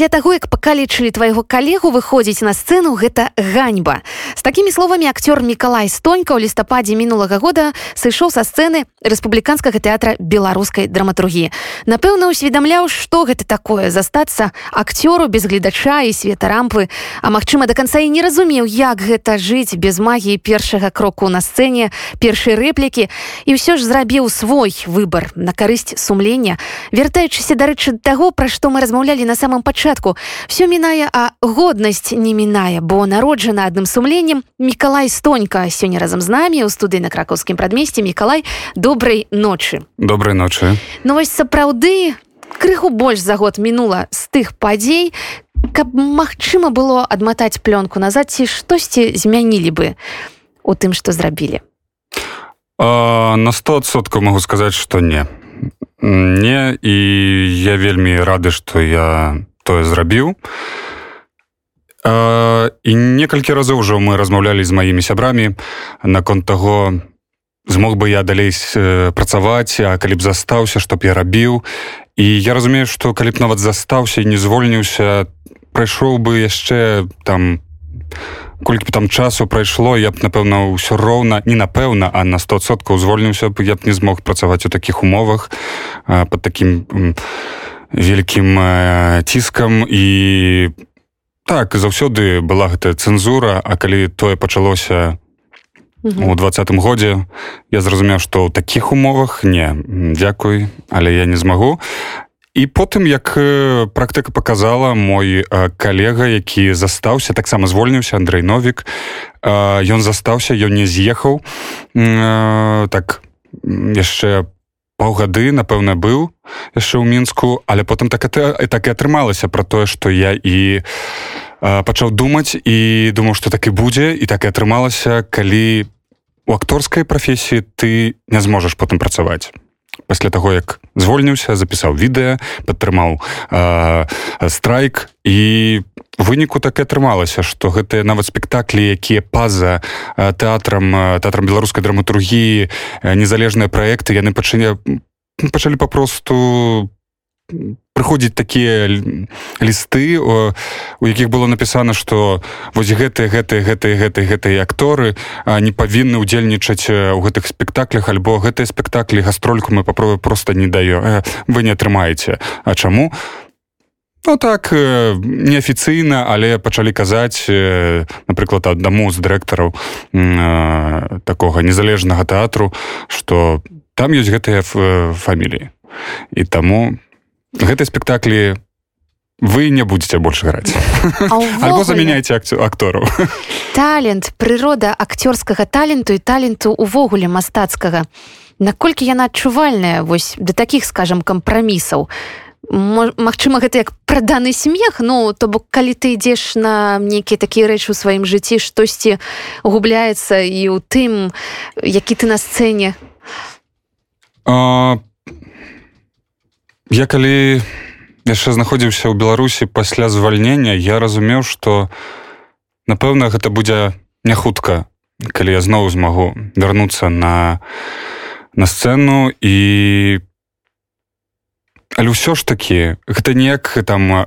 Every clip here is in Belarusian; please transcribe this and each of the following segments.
пасля таго як пакалічылі твайго калегу выходзіць на сцэну гэта ганьба. З такімі словамі акцёр мікалай стонька ў лістападзе мінулага года сышоў са сцэны рэспубліканскага тэатра беларускай драматургіі. Напэўна усведамляў што гэта такое застацца акцёру без гледача і света рампы. А магчыма до конца і не разумеў як гэта жыць без магіі першага кроку на сцэне першай рэплікі. І ўсё ж зрабіў свой выбор на карысць сумлення. Вяртаючыся дарэчы таго пра што мы размаўлялі на самом пачатку все мінае а годнасць не мінае бо народжана адным сумленнем мікалай стонька. Сёння разам з намі ў студы на кракаўскім прадмесці мікалай добрай ночы. Добрай ночы. Ну вось сапраўды крыху больш за год мінула з тых падзей. Каб магчыма было адматаць плёнку назад ці штосьці змянілі бы у тым што зрабілі? На стосоткаў могу сказаць што не. Не і я вельмі рады што я тое зрабіў і некалькі разоў ужо мы размаўлялі з маімі сябрамі наконт таго змог бы я далей працаваць а калі б застаўся чтоб я рабіў. І я разумею што калі б нават застаўся і не звольніўся прайшоў бы яшчэ там колькі б там часу прайшло я б напэўна ўсё роўна не напэўна а на стосоткаў звольніўся б я б не змог працаваць у такіх умовах под таким вялікім ціскам і так заўсёды была гэтая цэнзура а калі тое пачалося у двадцатым годзе я зразумеў што ў такіх умовах не дзякуй але я не змагу. І потым як практыка показала мой калега які застаўся таксама звольніўся Андрей новік ён застаўся ён не з'ехаў. Так яшчэ паўгады напэўна быў яшчэ ў мінску але потым так это так і атрымалася про тое что я і пачаў думаць і думаў что так і будзе і так і атрымалася калі у акторскай прафесіі ты не зможаш потым працаваць пасля таго як звольніўся запісаў відэа падтрымаў э, страйк. І выніку так і атрымалася што гэтыя нават спектаклі якія па-за тэатрам тэатрам беларускай драматургіі незалежныя праекты яны пачыне пачалі папросту прыходзіць такія лісты у якіх было напісана што вось гэтыя гэтыя гэтыя гэтыя гэтыя акторы не павінны ўдзельнічаць у гэтых спектаклях альбо гэтыя спектаклі гастрольку мы папробую просто не даю вы не атрымаеце. А чаму? Ну так неафіцыйна але пачалі казаць напрыклад аднаму з дырэктараў такога незалежнага тэатру што там ёсць гэтыя фаміліі. І таму гэтыя спектаклі вы не будете больше граць альбо заменяйте актору. Талент прырода акцёрскага таленту і таленту увогуле мастацкага наколькі яна адчувальная вось да таких скажем кампрамісаў. Магчыма гэта як праданы смех ну то бок калі ты ідзеш на нейкія такія рэчы ў сваім жыцці штосьці губляецца і ў тым які ты на сцэне. А я калі яшчэ знаходзіўся ў беларусі пасля звальнення я разумеў что напэўна гэта будзе не хутка калі я зноў змагу вярнуцца на на сцэну і але ўсё ж такі гэта неяк там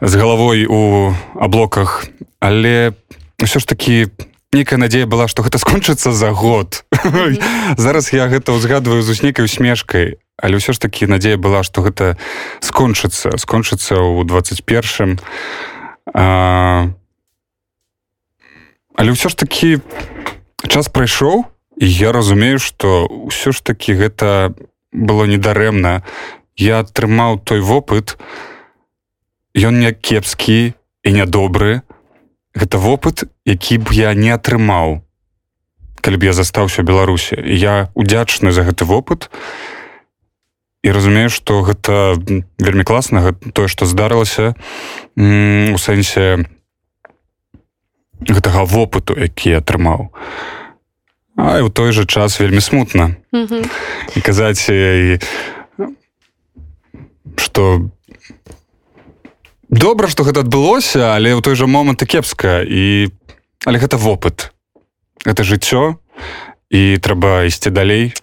з галавой у аблоках але ўсё ж такі нейкая надзея была што гэта скончыцца за год. Зараз я гэта ўзгадваю з уснейкай усмешкай але ўсё ж такі надзея была што гэта скончыцца скончыцца ў 21 а... але ўсё ж такі час прайшоў і я разумею што ўсё ж такі гэта было недарэмна. Я атрымаў той вопыт ён не кепскі і нядобры гэта вопыт які б я не атрымаў калі б я застаўся беларусі. Я удзячны за гэты вопыт і і разумею что гэта вельмі класна тое что здарылася у сэнсе гэтага вопыту які атрымаў. А у той жа час вельмі смутна. Mm -hmm. і казаць что добра что гэта адбылося але ў той жа момант кепска і але гэта вопыт. Это жыццё і трэба ісці далей.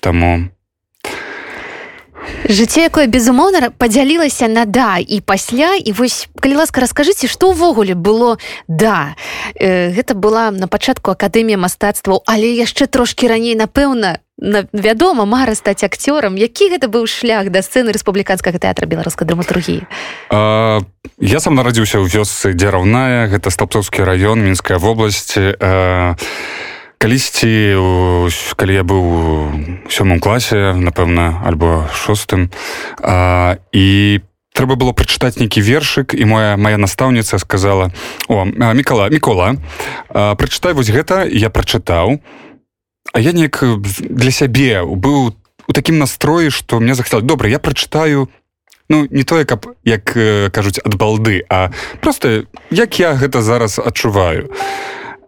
Таму жыццё якое безумоўна падзялілася на да і пасля. І вось калі ласка расскажыце што ўвогуле было да. Э, гэта была на пачатку акадэмія мастацтваў але яшчэ трошки раней напэўна на вядома мара стаць акцёрам. Які гэта быў шлях да сцэны рэспубліканскага тэатра беларускай драматургіі? Я сам нарадзіўся ў вёсцы дзе раўная. Гэта стапцоўскі раён мінская вобласць. А калісьці калі я быў у сёмым класе напэўна альбо шостым. А, і трэба было прачытаць нейкі вершык і моя моя настаўніца сказала о мікала мікола прачытай вось гэта я прачытаў а я неяк для сябе быў у такім настроі што мне захацела добра я прачытаю Ну, не тое каб як кажуць ад балды а просто як я гэта зараз адчуваю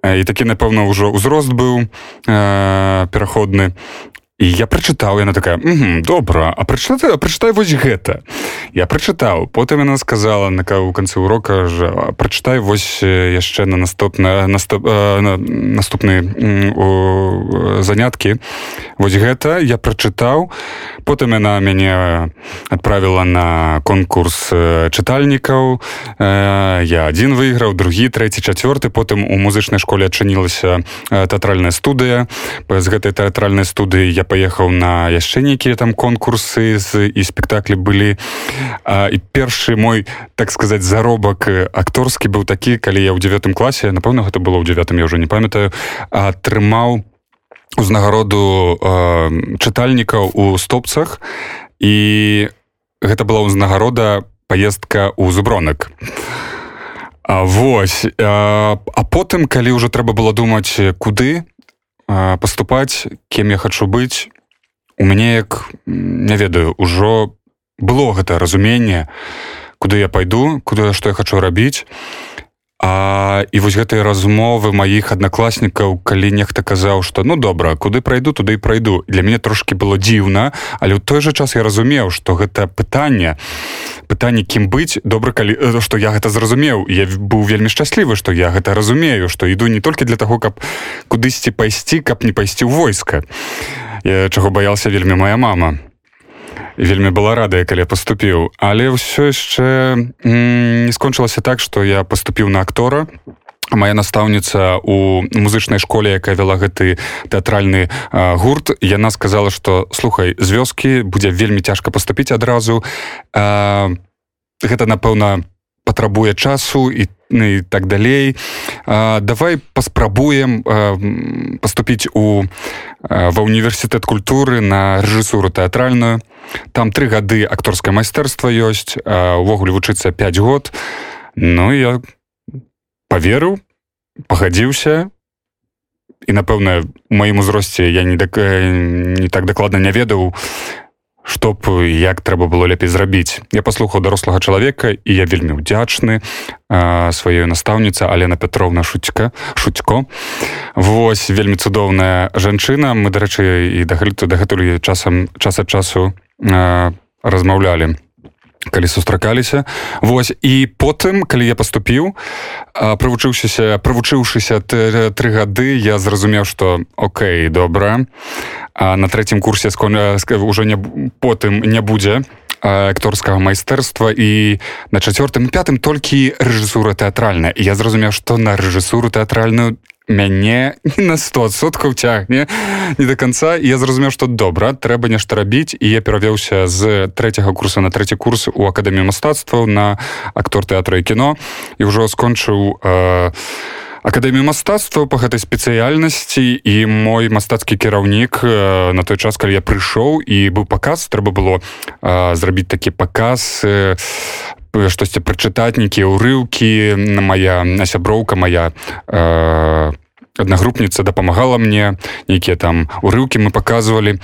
і такі напэўна ўжо ўзрост быў э, пераходны і я прачытаў яна такая добра а прачытай прачытай вось гэта я прачытаў потым яна сказала на у канцы урока ж прачытай вось яшчэ на наступна наступ, на, наступны заняткі. Вось гэта я прачытаў потым яна мяне адправіла на конкурс чытальнікаў я адзін выйграў другі трэці чацвёрты потым у музычнай школе адчынілася тэатральная студыя з гэтай тэатральнай студыі я паехаў на яшчэ нейкія там конкурсы з і спектаклі былі а, і першы мой так сказаць заробак акторскі быў такі калі я ў девятым класе напэўна гэта было ў девятым я ўжо не памятаю атрымаў узнагароду чытальнікаў у стопцах. І гэта была ўзнагарода поездка ў зубронак. А вось а, а потым калі ўжо трэба было думаць куды паступаць кем я хачу быць у мяне як не ведаю ужо было гэта разуменне куды я пайду куды што я хачу рабіць а і вось гэтыя размовы маіх аднакласнікаў калі нехта казаў што ну добра куды прайду туды і прайду для мяне трошки было дзіўна але ў той жа час я разумеў што гэта пытанне пытанне кім быць. Добра калі што я гэта зразумеў. Я быў вельмі шчаслівы што я гэта разумею што іду не толькі для таго каб кудысьці пайсці каб не пайсці ў войска чаго баялся вельмі моя мама вельмі была радая калі я паступіў. Але ўсё яшчэ не скончылася так што я паступіў на актора. Моя настаўніца у музычнай школе якая вяла гэты тэатральны гурт яна сказала что слухай з вёскі будзе вельмі цяжка паступіць адразу а, гэта напэўна патрабуе часу і і так далей. А, давай паспрабуем паступіць у ва універсітэт культуры на рэжысуру тэатральную. Там тры гады акторскае майстэрства ёсць увогуле вучыцца 5 год. Ну я поверыў пагадзіўся. І напэўна у маім узросце я не так не так дакладна не ведаў што б як трэба было лепей зрабіць. Я паслухаў дарослага чалавека і я вельмі ўдзячны сваёй настаўніца Алена Петровна шутька шутько Вось вельмі цудоўная жанчына. Мы дарэчы і дагэтуль дагэтуль часам час ад часу размаўлялі калі сустракаліся Вось і потым калі я паступіў прывучыўшыся прывучыўшыся тры гады я зразумеў што Окей добра. А на трэцім курсе скон ўжо не потым не будзе акторскага майстэрства. І на чацвёртым пятым толькі рэжысура тэатральная. Я зразумеў што на рэжысуру тэатральную мяне на 100соткаў цягне не до конца. Я зразумеў что добра трэба нешта рабіць. І я перавёўся з третьяга курса на третий курс у акадэмію мастацтваў на актор тэатра і кіно. І ўжо скончыў э, акадэмію мастацтва по гэтай спецыяльнасці. І мой мастацкі кіраўнік э, на той час калі я прыйшоў і быў паказ трэба было э, зрабіць такі паказ э, штосьці прачытаць нейкія ўрыўкі на моя сяброўка моя э, аднагрупніца дапамагала мне нейкія там урыўкі мы показывалі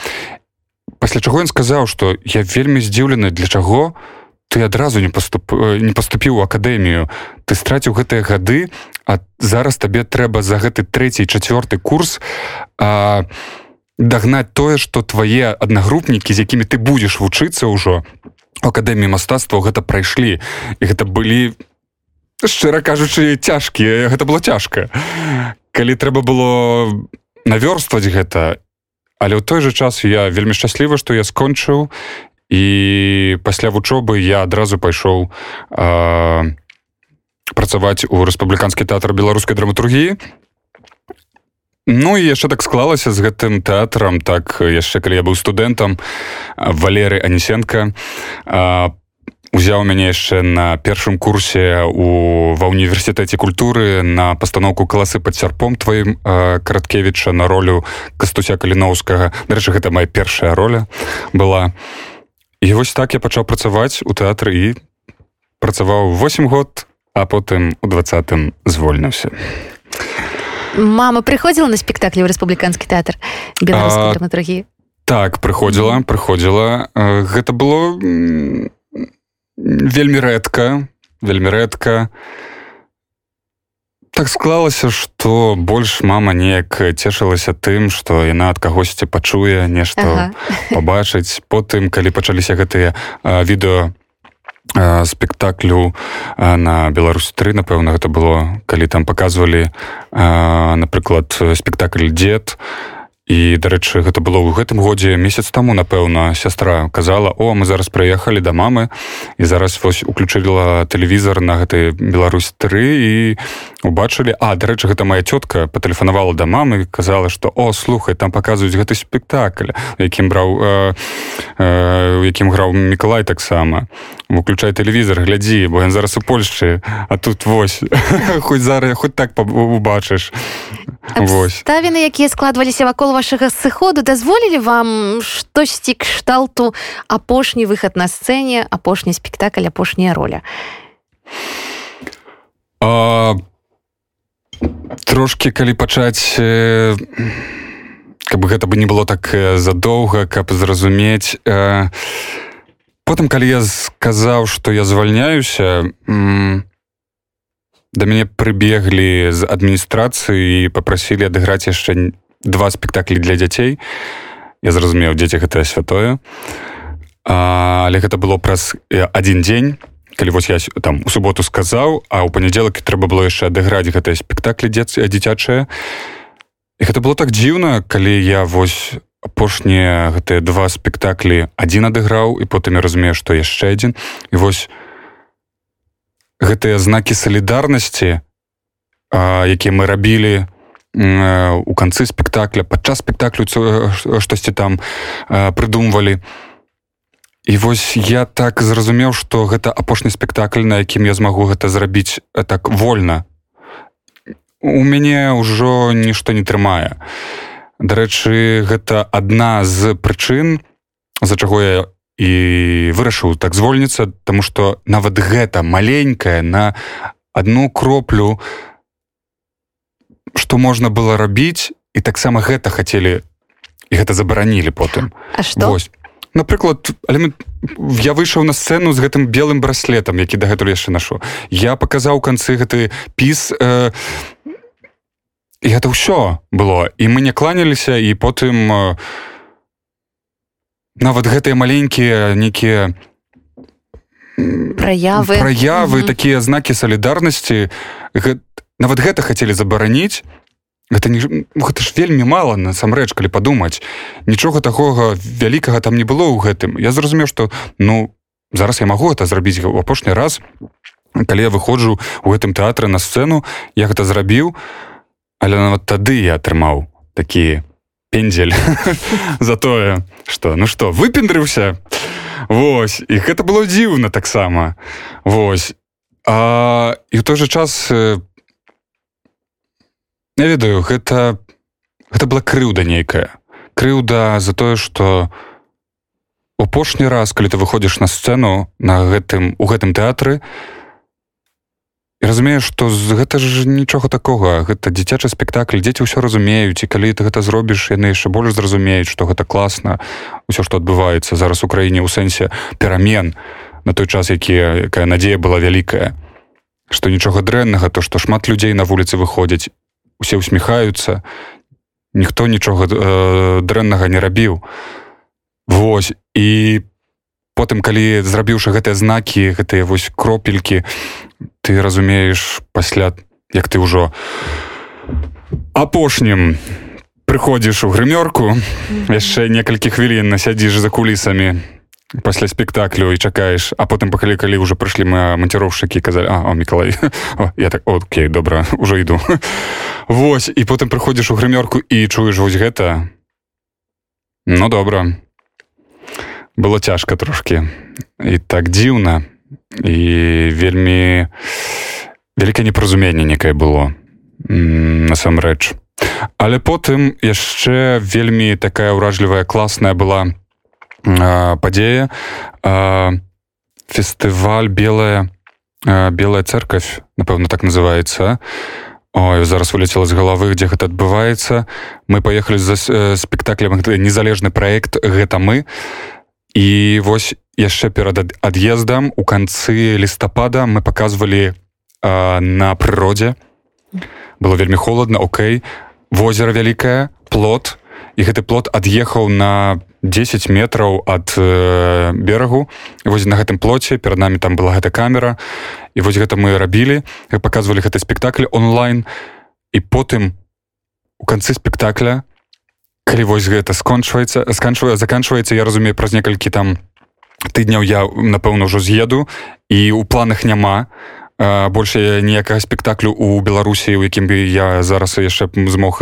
пасля чаго ён сказаў что я вельмі здзіўлены для чаго ты адразу не поступ не поступіў у акадэмію. Ты страціў гэтыя гады а зараз табе трэба за гэты третий чацвёрты курс а дагнаць тое что твае аднагрупнікі з якімі ты будзеш вучыцца ўжо акадэміі мастацтва гэта прайшлі. І гэта былі шчыра кажучы цяжкія гэта было цяжка калі трэба было навёрстваць гэта але ў той жа час я вельмі шчаслівы што я скончыў і пасля вучобы я адразу пайшоў працаваць у рэспубліканскі тэатр беларускай драматургіі. Ну і яшчэ так склалася з гэтым тэатрам так яшчэ калі я быў студэнтам валеры анісенко узяў мяне яшчэ на першым курсе у ва універсітэце культуры на пастаноўку класы пад сярпом тваім караткевіча на ролю кастуся каліноўскага дарэчы гэта моя першая роля была. І вось так я пачаў працаваць у тэатры і працаваў 8 год а потым у двадцатым звольніўся. Мама прыходзіла на спектаклі ў рэспубліканскі тэатр? Драматургіі? так прыходзіла прыходзіла. Гэта было вельмі рэдка вельмі рэдка так склалася что больш мама неяк цешылася тым что яна ад кагосьці пачуе нешта ага. побачыць потым калі пачаліся гэтыя відэо спектаклю на беларусь 3 напэўна гэта было калі там показывалі напрыклад спектакль дзед і дарэчы гэта было ў гэтым годзе месяц таму напэўна сястра казала о мы зараз прыехалі да мамы і зараз вось уключыла тэлевізор на гэты Беларусь 3 і убачылі а дарэчы гэта моя цётка патэлефанавала да мамы казала что о слухай там показваюць гэты спектакль якім браў у э, э, якім граў Миколай таксама. Выключай тэлевізор глядзі бо ён зараз у Польшчы а тут вось хоць зараз хоть так убачыш ставіны якія складваліся вакол вашага сыходу дазволілі вам штосьці кшталту апошні выхад на сцэне апошні спектакль апошняя роля? А, трошки калі пачаць э, каб гэта бы не было так э, задоўга каб зразумець э, потым калі я сказаў что я звальняюся м, да мяне прыбеглі з адміністрацыі попрасілі адыграць яшчэ два спектаклі для дзяцей я зразумеў дзеці гэтае святое. А, але гэта было праз один дзень калі вось я там у суботу сказаў а ў панядзелак трэба было яшчэ адыграць гэтыя спектаклі дзец дзіцячыя. І гэта было так дзіўна калі я вось апошнія гэтыя два спектаклі адзін адыграў і потым я разумею што яшчэ адзін. І вось гэтыя знакі салідарнасці якія мы рабілі у канцы спектакля падчас спектаклю штосьці там прыдумвалі. І вось я так зразумеў что гэта апошні спектакль на якім я змагу гэта зрабіць так вольна. У мяне ўжо нішто не трымае. Дарэчы гэта адна з прычын за чаго я і вырашыў так звольніцца тому что нават гэта маленькая на одну кроплю на што можна было рабіць і таксама гэта хацелі і гэта забаранілі потым. Напрыклад але я выйшаў на сцэну з гэтым белым браслетам які дагэтуль яшчэ нашу я паказаў канцы гэты піс э, і гэта ўсё было. І мы не кланяліся і потым э, нават гэтыя маленькія нейкія праявы. праявы такія знакі салідарнасці. Гэта нават гэта хацелі забараніць. Гэта не гэта ж вельмі мала насамрэч калі падумаць. Нічога такога вялікага там не было ў гэтым. Я зразумеў што ну зараз я магу это зрабіць у апошні раз. Калі я выходжу у гэтым тэатры на сцэну я гэта зрабіў але нават тады я атрымаў такі пензель за тое что ну что выпендрыўся. Вось і гэта было дзіўна таксама. Вось. І ў той же час Не ведаю гэта гэта была крыўда нейкая. Крыўда за тое что апошні раз калі ты выходзіш на сцэну на гэтым у гэтым тэатры разумееш что гэта ж нічога такога. Гэта дзіцячы спектакль дзеці ўсё разумеюць і калі ты гэта зробіш яны яшчэ больш зразумеюць что гэта класна ўсё што адбываецца зараз у краіне ў сэнсе перамен на той час які якая надзея была вялікая. Што нічога дрэннага то што шмат людзей на вуліцы выходзяць усе усміхаюцца ніхто нічога э, дрэннага не рабіў. Вось і потым калі зрабіўшы гэтыя знакі гэтыя вось кропелькі ты разумееш пасля як ты ўжо апошнім прыходзіш у грымёрку яшчэ некалькі хвілін насядзіш за кулісамі пасля спектаклю і чакаеш а потым пахалі калі ўжо прыйшлі мы манціроўшчыкі казалі а, мікалай я так Окей добра уже іду Вось і потым прыходзіш у грымёрку і чуеш вось гэта. Ну добра было цяжка трошки. І так дзіўна і вельмі вялікае непразуменне некае было насамрэч. Але потым яшчэ вельмі такая ўражлівая класная была у падзея. Фестываль белая белая церковь напэўна так называется Ой, зараз вылетела з галавы дзе гэта адбываецца. Мы поехали за спектаклем незалежны проект гэта мы і вось яшчэ перад ад'ездам у канцы лістапада мы показывалі на прыродзе. Было вельмі холодно Окей. Возера вялікае плот. І гэты плот ад'ехаў на 10 метраў ад э, берагу. Вось на гэтым плоце перад нами там была гэта камера. І вось гэта мы рабілі. Показывалі гэты спектакль онлайн. І потым у канцы спектакля калі вось гэта скончваецца сканчвае заканчваецца я разумею праз некалькі там тыдняў я напэўна ўжо з'еду. І у планах няма а больше ніякага спектаклю у беларусі у якім бы я зараз яшчэ змог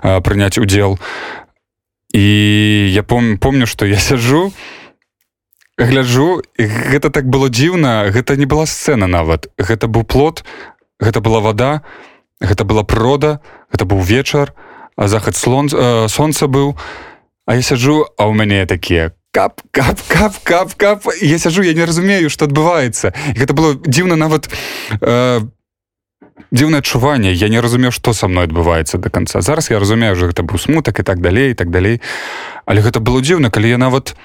прыняць удзел і я пом помню что я сяджу гляджу гэта так было дзіўна гэта не была сцэна нават. Гэта быў плод гэта была вода гэта была прода гэта быў вечар а захад слон э, солнца быў. А я сяджу а у мяне такія кап кап кап кап кап. Я сяджу я не разумею что адбываецца. Гэта было дзіўна нават э, дзіўнае адчуванне я не разумею што са мной адбываецца до конца. Зараз я разумею że гэта быў смутак і так далей так далей але гэта было дзіўна калі я нават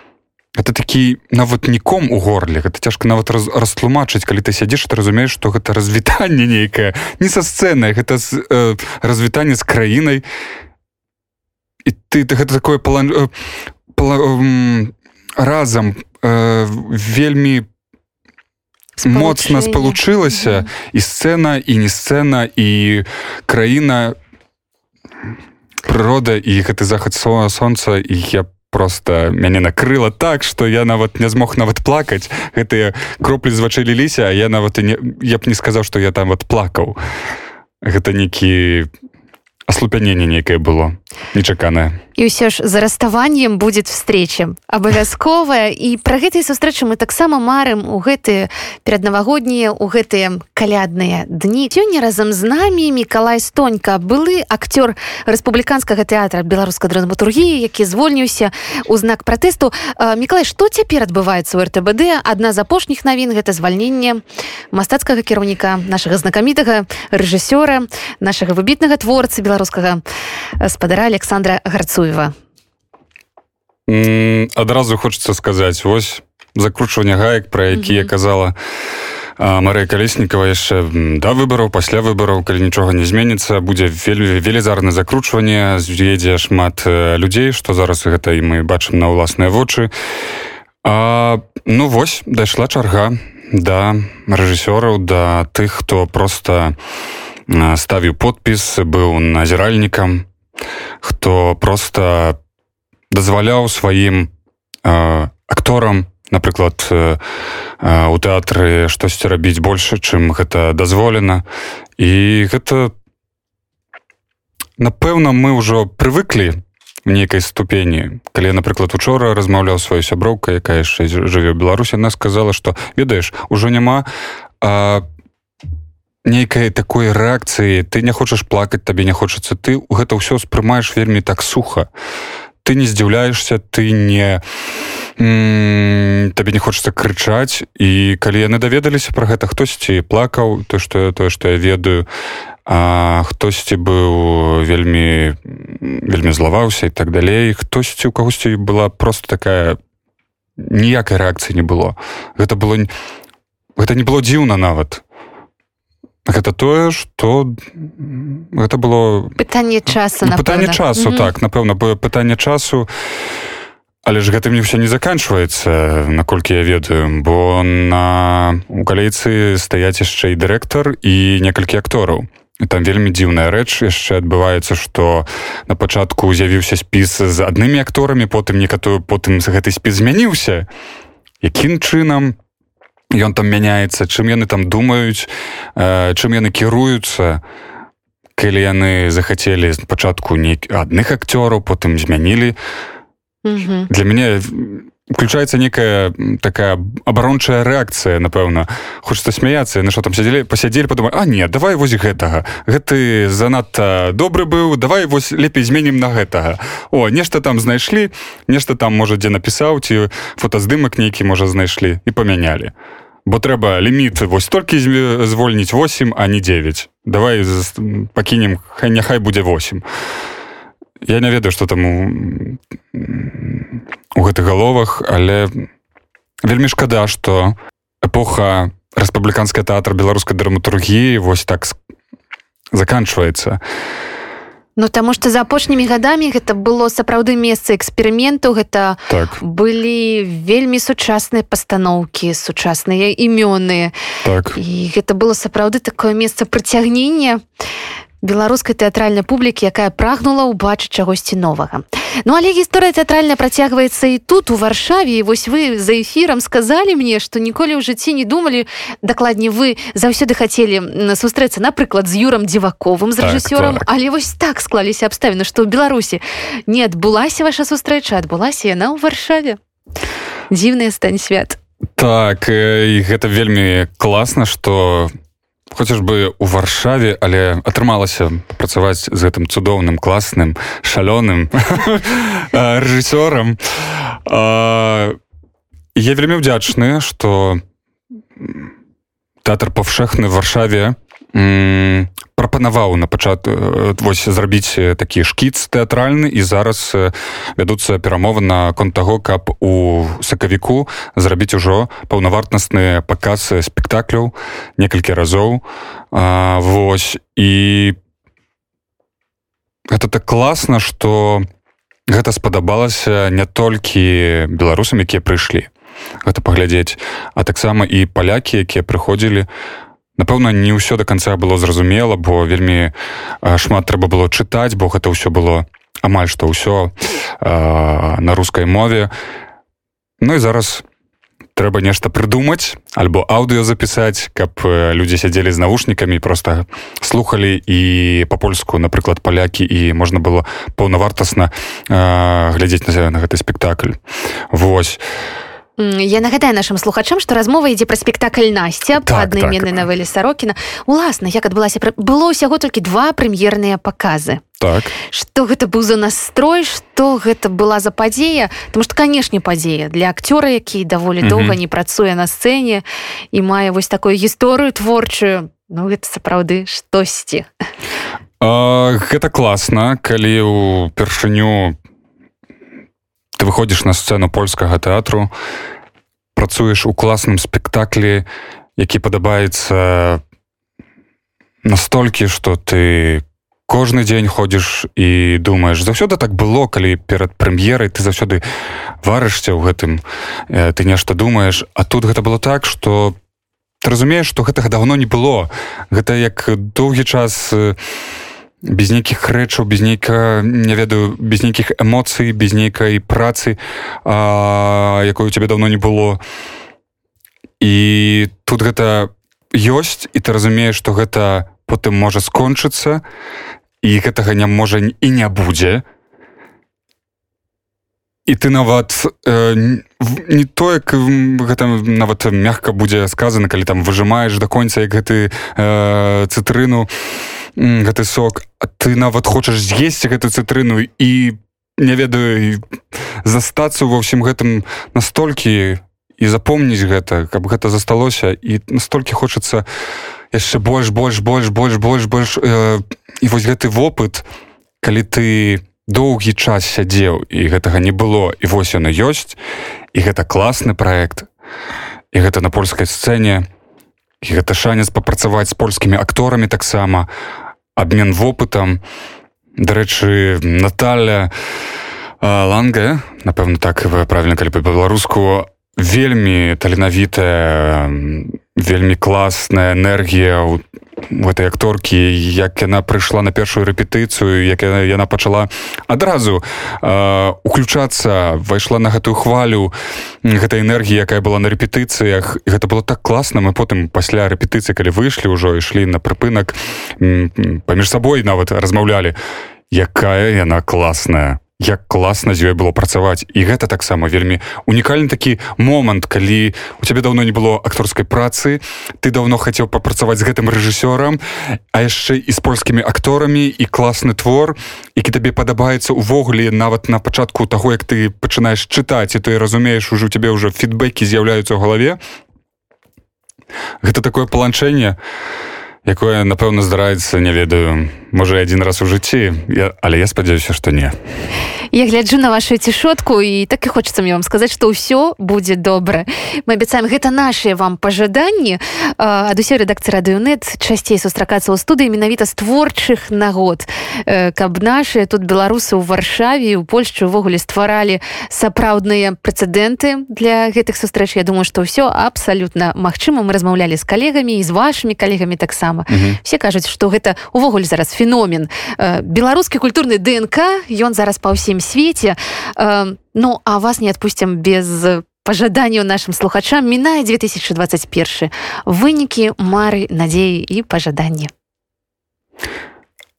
это такі нават ніком у горле гэта цяжка нават раз, растлумачыць калі ты сядзіш ты разумееш што гэта развітанне нейкае не са сцэнай гэта э, развітанне з краінай і ты, ты гэта такое план э, э, разам э, вельмі по моцна спалучылася і сцэна і не сцэна і краіна прырода і гэты захад слова сонца і я просто мяне накрыла так что я нават не змог нават плакаць гэтыя кроплі з вачэй ліліся а я нават і не я б не сказаў что я там вот плакаў гэта некі аслупяненне нейкае было нечаканае і ўсё ж за расставаннем будет встреча абавязковая. І пра гэтай сустрэчы мы таксама марым у гэтыя пераднавагоднія у гэтыя калядныя дні. Сёння разам з намі мікалай стонька былы акцёр рэспубліканскага тэатра беларускай драматургіі які звольніўся у знак пратэсту. Мікалай што цяпер адбываецца у ртбд адна з апошніх навін гэта звальненне мастацкага кіраўніка нашага знакамітага рэжысёра нашага выбітнага творцы беларускага спадара александра гарцу Цуева адразу хочется сказаць вось закручванне гаек про якія казала Марыя калеснікова яшчэ да выбараў пасля выбараў калі нічога не зменіцца будзе вельмі велізарна закручванне з'едзе шмат людзей што зараз гэта і мы бачым на ўласныя вочы. А, ну вось дайшла чарга да рэжысёраў да тых хто просто ставіў подпіс быў назіральнікам хто просто дазваляў сваім э, акторам напрыклад э, у тэатры штосьці рабіць больше чым гэта дазволена і гэта напэўна мы ўжо прывыклі нейкай ступені. Калі напрыклад учора размаўляў сваю сяброўка якая яшчэ жыве беларусі она сказала что ведаеш ужо няма а нейкай такой рэакцыі. Ты не хочаш плакаць табе не хочацца. Ты гэта ўсё спрымаеш вельмі так суха. Ты не здзіўляешься ты не табе не хочацца крычаць. І калі яны даведаліся пра гэта хтосьці плакаў то што тое што я ведаю а хтосьці быў вельмі вельмі злаваўся і так далей. Хтосьці у кагосьці была просто такая ніякай рэакцыі не было. Гэта было гэта не было дзіўна нават гэта тое что гэта было пытанне часу ну, пытанне часу mm -hmm. так напэўна было пытанне часу але ж гэтым не все не заканчваецца наколькі я ведаю бо на у калейцы стаяць яшчэ і дырэктар і некалькі актораў. Там вельмі дзіўная рэч яшчэ адбываецца што на пачатку з'явіўся спіс з аднымі акторамі потым некаторую потым гэты спіс змяніўся. Якім чынам ён там мяняецца чым яны там думаюць э, чым яны кіруюцца. Калі яны захацелі пачатку нейк адных акцёраў потым змянілі. Для мяне включается некая такая абарончая рэакцыя напэўна. Хочется смяяться на что там сядзелі пасядзелі подумать А не давай вось гэтага. Гэты занадта добры быў давай вось лепей зменім на гэтага о нешта там знайшлі нешта там можа дзе напісаў ці фотаздымак нейкі можа знайшлі і памянялі бо трэба ліміт вось толькі звольніць 8 а не 9 давай пакінем хай няхай будзе 8 я не ведаю что там у у гэтых галовах але вельмі шкада что эпоха рэспубліканская тэатр беларускай драматургіі вось так заканчваецца Ну таму што за апошнімі гадамі гэта было сапраўды месца эксперыменту гэта так. былі вельмі сучасныя пастаноўкі сучасныя імёны так. і гэта было сапраўды такое месца прыцягнення беларускай тэатральнай публікі якая прагнула ўбачыць чагосьці новага. Ну але гісторыя тэатральная працягваецца і тут у варшаве і вось вы за эфірам сказалі мне што ніколі ў жыцці не думалі дакладней вы заўсёды хацелі сустрэцца напрыклад з юрам дзіваковым з рэжысёрам. так, так. але вось так склаліся абставіны што ў беларусі не адбылася ваша сустрэча адбылася яна ў варшаве. Дзіўная стань свят. Так і гэта вельмі класна что у бы у варшаве але атрымалася працаваць з гэтым цудоўным класным шалёным рэжысёрам. Я вельмі ўдзячны што тэатр павшэхны варшаве прапанаваў на пачат э, вось зрабіць э, такі шкіц тэатральны і зараз э, вядуцца перамовы на конт таго каб у сакавіку зрабіць ужо паўнавартасныя паказы спектакляў некалькі разоў. А, Вось і гэта так класна што гэта спадабалася не толькі беларусам якія прыйшлі гэта паглядзець а таксама і палякі якія прыходзілі на напэўна не ўсё до конца было зразумела бо вельмі шмат трэба было чытаць бо гэта ўсё было амаль што ўсё на рускай мове. Ну і зараз трэба нешта прыдумаць альбо аўдыо запісаць каб людзі сядзелі з навушнікамі просто слухали і по-польску напрыклад палякі і можна было паўнавартасна глядзець на на гэты спектакль. Вось. а Я нагадаю нашим слухачам што размова ідзе пра спектакль насця так, аднайменнай так. навелі сарокіна уласна як адбылася было ўсяго толькі два прэм'ерныя паказы. Так. Что гэта быў за настрой что гэта была за падзея? Потому что канешне падзея для акцёра які даволі доўга не працуе на сцэне і мае вось такую гісторыю творчую Ну гэта сапраўды штосьці. Гэта класна калі упершыню ты выходзіш на сцэну польскага тэатру працуеш у класным спектаклі які падабаецца настолькі что ты кожны дзень ходзіш і думаеш заўсёды так было калі перад прэм'ерай ты заўсёды варышся ў гэтым э, ты нешта думаеш. А тут гэта было так что ты разумееш что гэтага давно не было. Гэта як доўгі час не без нейкіх рэчаў без нейка не ведаю без нейкіх эмоцый без нейкай працы а, якой у тебе давно не было. І тут гэта ёсць і ты разумееш что гэта потым можа скончыцца і гэтага не можа і не будзе. І ты нават э, не то як гэта нават мягка будзе сказана калі там выжимаеш да конца як гэты э, цытрыну гэты сок ты нават хочаш з'есці гэту цытрыну і не ведаю застацца ва ўсім гэтым настолькі і запомніць гэта каб гэта засталося і настолькі хочацца яшчэ больш больш больш больш больш больш э, і вось гэты вопыт калі ты доўгі час сядзеў і гэтага не было і вось яно ёсць і гэта класны проект і гэта на польскай сцэне і гэта шанец папрацаваць з польскімі акторамі таксама обмен вопытам дарэчы Наталя ланга напэўна так правильно калі па-беларуску вельмі таленавітая вельмі класная энергія у гэтай акторкі як яна прыйшла на першую рэпетыцыю як яна, яна пачала адразу э, уключацца пайшла на гэтую хвалю гэтай энергіі якая была на рэпетыцыях. Гэта было так класна. Мы потым пасля рэпетыцыі калі выйшлі ўжо ішлі на прыпынак паміж сабой нават размаўлялі якая яна класная як класна з ёй было працаваць. І гэта таксама вельмі унікальны такі момант калі у цябе даўно не было акторскай працы ты даўно хацеў папрацаваць з гэтым рэжысёрам а яшчэ і з польскімі акторамі і класны твор які табе падабаецца увогуле нават на пачатку таго як ты пачынаеш чытаць і ты разумееш ужо цябе ўжо фідбэкі з'яўляюцца ў галаве. Гэта такое паланчэнне якое напэўна здараецца не ведаю. Можа адзін раз у жыцці я, але я спадзяюся што не. Я гляджу на вашу цішотку і так і хочется мне вам сказаць что ўсё будзе добра. Мы абяцаем гэта наши вам пожаданні ад усёй рэдакцыі радыёнет часцей сустракацца ў студыі менавіта з творчых нагод. Каб наши тут беларусы ў варшаве у польшчы увогуле стваралі сапраўдныя прэцэдэнты для гэтых сустрэч. Я думаю что ўсё абсалютна магчыма. Мы размаўлялі з калегамі і з вашими калегамі таксама все кажуць что гэта увогуле зараз феномен беларускі культурны днк ён зараз па ўсім свеце. Ну а вас не отпустим без пожаданняў нашим слухачам. Мінае 2021 вынікі мары надзеі і пожаданні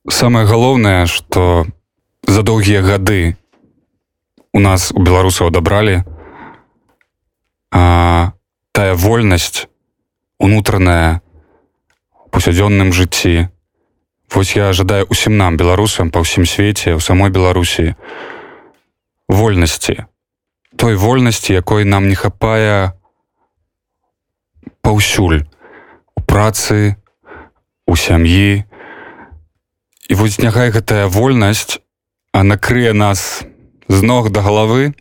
самое галоўнае что за доўгія гады у нас у беларусаў адабралі тая вольнасць унутраная паўсядзённым жыцці. Вось я жадаю усім нам беларусам па ўсім свеце у самой беларусі вольнасці. Той вольнасці якой нам не хапае паўсюль. У працы у сям'і. І вось няхай гэтая вольнасць а накрые нас з ног да галавы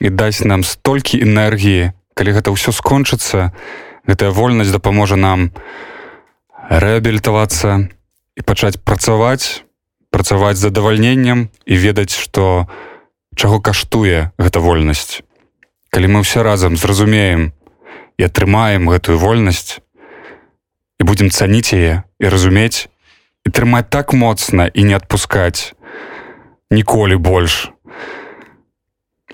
і дасць нам столькі энергіі. Калі гэта ўсё скончыцца гэтая вольнасць дапаможа нам рэабілітавацца і пачаць працаваць працаваць задавальненнем і ведаць што чаго каштуе гэта вольнасць. Калі мы ўсе разам зразумеем і атрымаем гэтую вольнасць і будзем цаніць яе і разумець і трымаць так моцна і не адпускаць ніколі больш.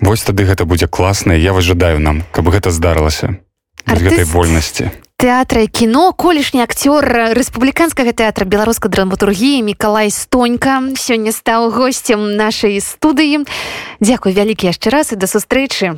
Вось тады гэта будзе класна я вас жадаю нам каб гэта здарылася гэтай вольнасці тэатра кіно. Колішні акцёр рэспубліканскага тэатра беларускай драматургіі Миколай стонька сёння стаў госцем нашай студыі. Дякую вялікі яшчэ раз і да сустрэчы